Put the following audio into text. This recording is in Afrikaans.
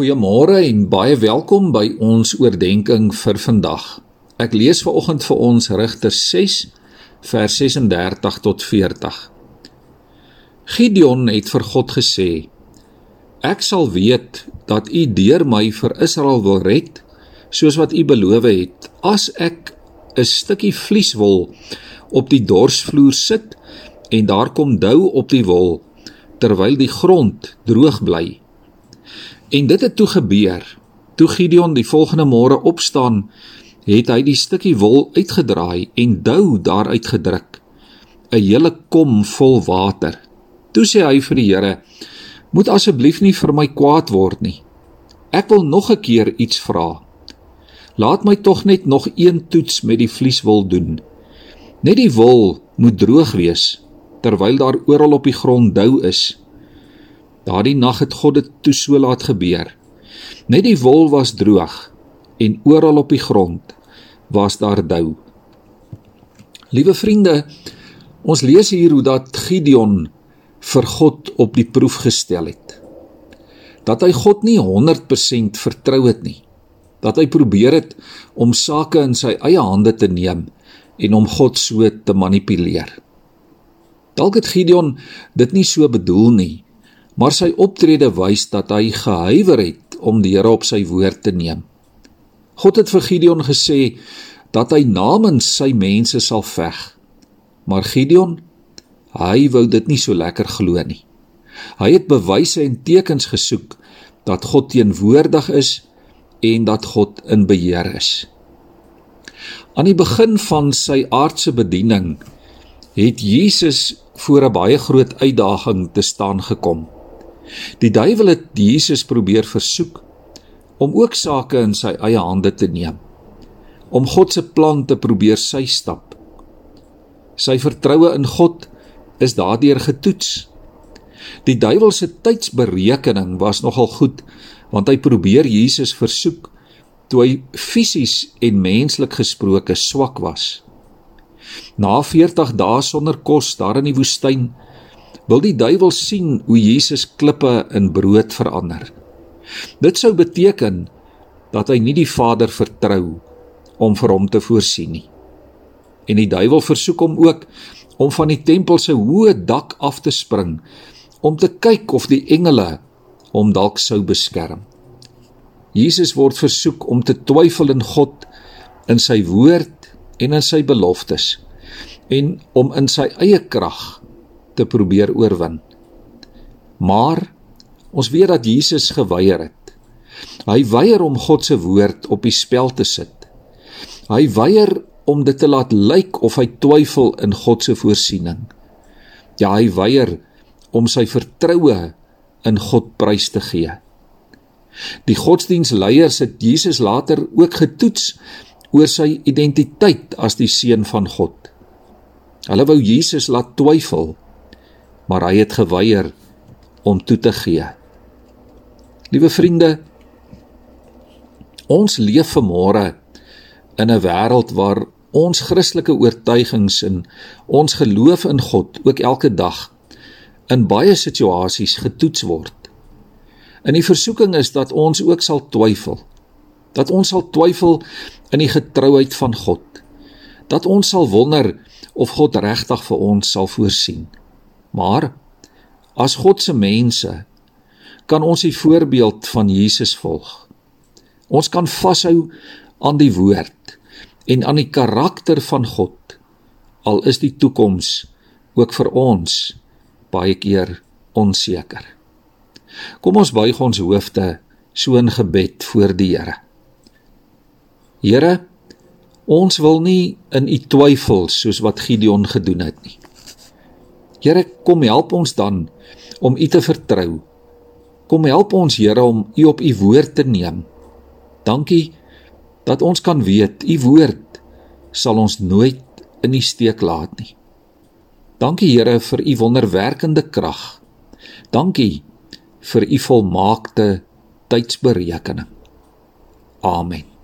Goeiemôre en baie welkom by ons oordeenking vir vandag. Ek lees vanoggend vir ons Rigters 6 vers 36 tot 40. Gideon het vir God gesê: Ek sal weet dat U deur my vir Israel wil red, soos wat U beloof het, as ek 'n stukkie vlieswol op die dorsvloer sit en daar kom dou op die wol terwyl die grond droog bly En dit het toe gebeur. Toe Gideon die volgende môre opstaan, het hy die stukkie wol uitgedraai en dou daaruit gedruk. 'n Hele kom vol water. Toe sê hy vir die Here: "Moet asseblief nie vir my kwaad word nie. Ek wil nog 'n keer iets vra. Laat my tog net nog een toets met die vlieswol doen. Net die wol moet droog wees terwyl daar oral op die grond dou is." Daardie nag het God dit toe so laat gebeur. Net die wol was droog en oral op die grond was daar dou. Liewe vriende, ons lees hier hoe dat Gideon vir God op die proef gestel het. Dat hy God nie 100% vertrou het nie. Dat hy probeer het om sake in sy eie hande te neem en om God so te manipuleer. Dalk het Gideon dit nie so bedoel nie, maar sy optrede wys dat hy gehuiwer het om die Here op sy woord te neem. God het vir Gideon gesê dat hy namens sy mense sal veg. Maar Gideon, hy wou dit nie so lekker glo nie. Hy het bewyse en tekens gesoek dat God teenwoordig is en dat God in beheer is. Aan die begin van sy aardse bediening het Jesus voor 'n baie groot uitdaging te staan gekom. Die duiwel het Jesus probeer versoek om ook sake in sy eie hande te neem. Om God se plan te probeer sy stap. Sy vertroue in God is daardeur getoets. Die duiwel se tydsberekening was nogal goed want hy probeer Jesus versoek toe hy fisies en menslik gesproke swak was. Na 40 dae sonder kos daar in die woestyn wil die duiwel sien hoe Jesus klippe in brood verander. Dit sou beteken dat hy nie die Vader vertrou om vir hom te voorsien nie. En die duiwel versoek hom ook om van die tempel se hoë dak af te spring om te kyk of die engele hom dalk sou beskerm. Jesus word versoek om te twyfel in God, in sy woord en in sy beloftes en om in sy eie krag te probeer oorwin. Maar ons weet dat Jesus geweier het. Hy weier om God se woord op die spel te sit. Hy weier om dit te laat lyk of hy twyfel in God se voorsiening. Ja, hy weier om sy vertroue in God prys te gee. Die godsdienstleiers het Jesus later ook getoets oor sy identiteit as die seun van God. Hulle wou Jesus laat twyfel maar hy het geweier om toe te gee. Liewe vriende, ons leef vanmôre in 'n wêreld waar ons Christelike oortuigings en ons geloof in God ook elke dag in baie situasies getoets word. In die versoeking is dat ons ook sal twyfel. Dat ons sal twyfel in die getrouheid van God. Dat ons sal wonder of God regtig vir ons sal voorsien. Maar as God se mense kan ons die voorbeeld van Jesus volg. Ons kan vashou aan die woord en aan die karakter van God al is die toekoms ook vir ons baie keer onseker. Kom ons buig ons hoofde so in gebed voor die Here. Here, ons wil nie in u twyfel soos wat Gideon gedoen het nie. Here, kom help ons dan om U te vertrou. Kom help ons, Here, om U op U woord te neem. Dankie dat ons kan weet U woord sal ons nooit in die steek laat nie. Dankie Here vir U wonderwerkende krag. Dankie vir U volmaakte tydsberekening. Amen.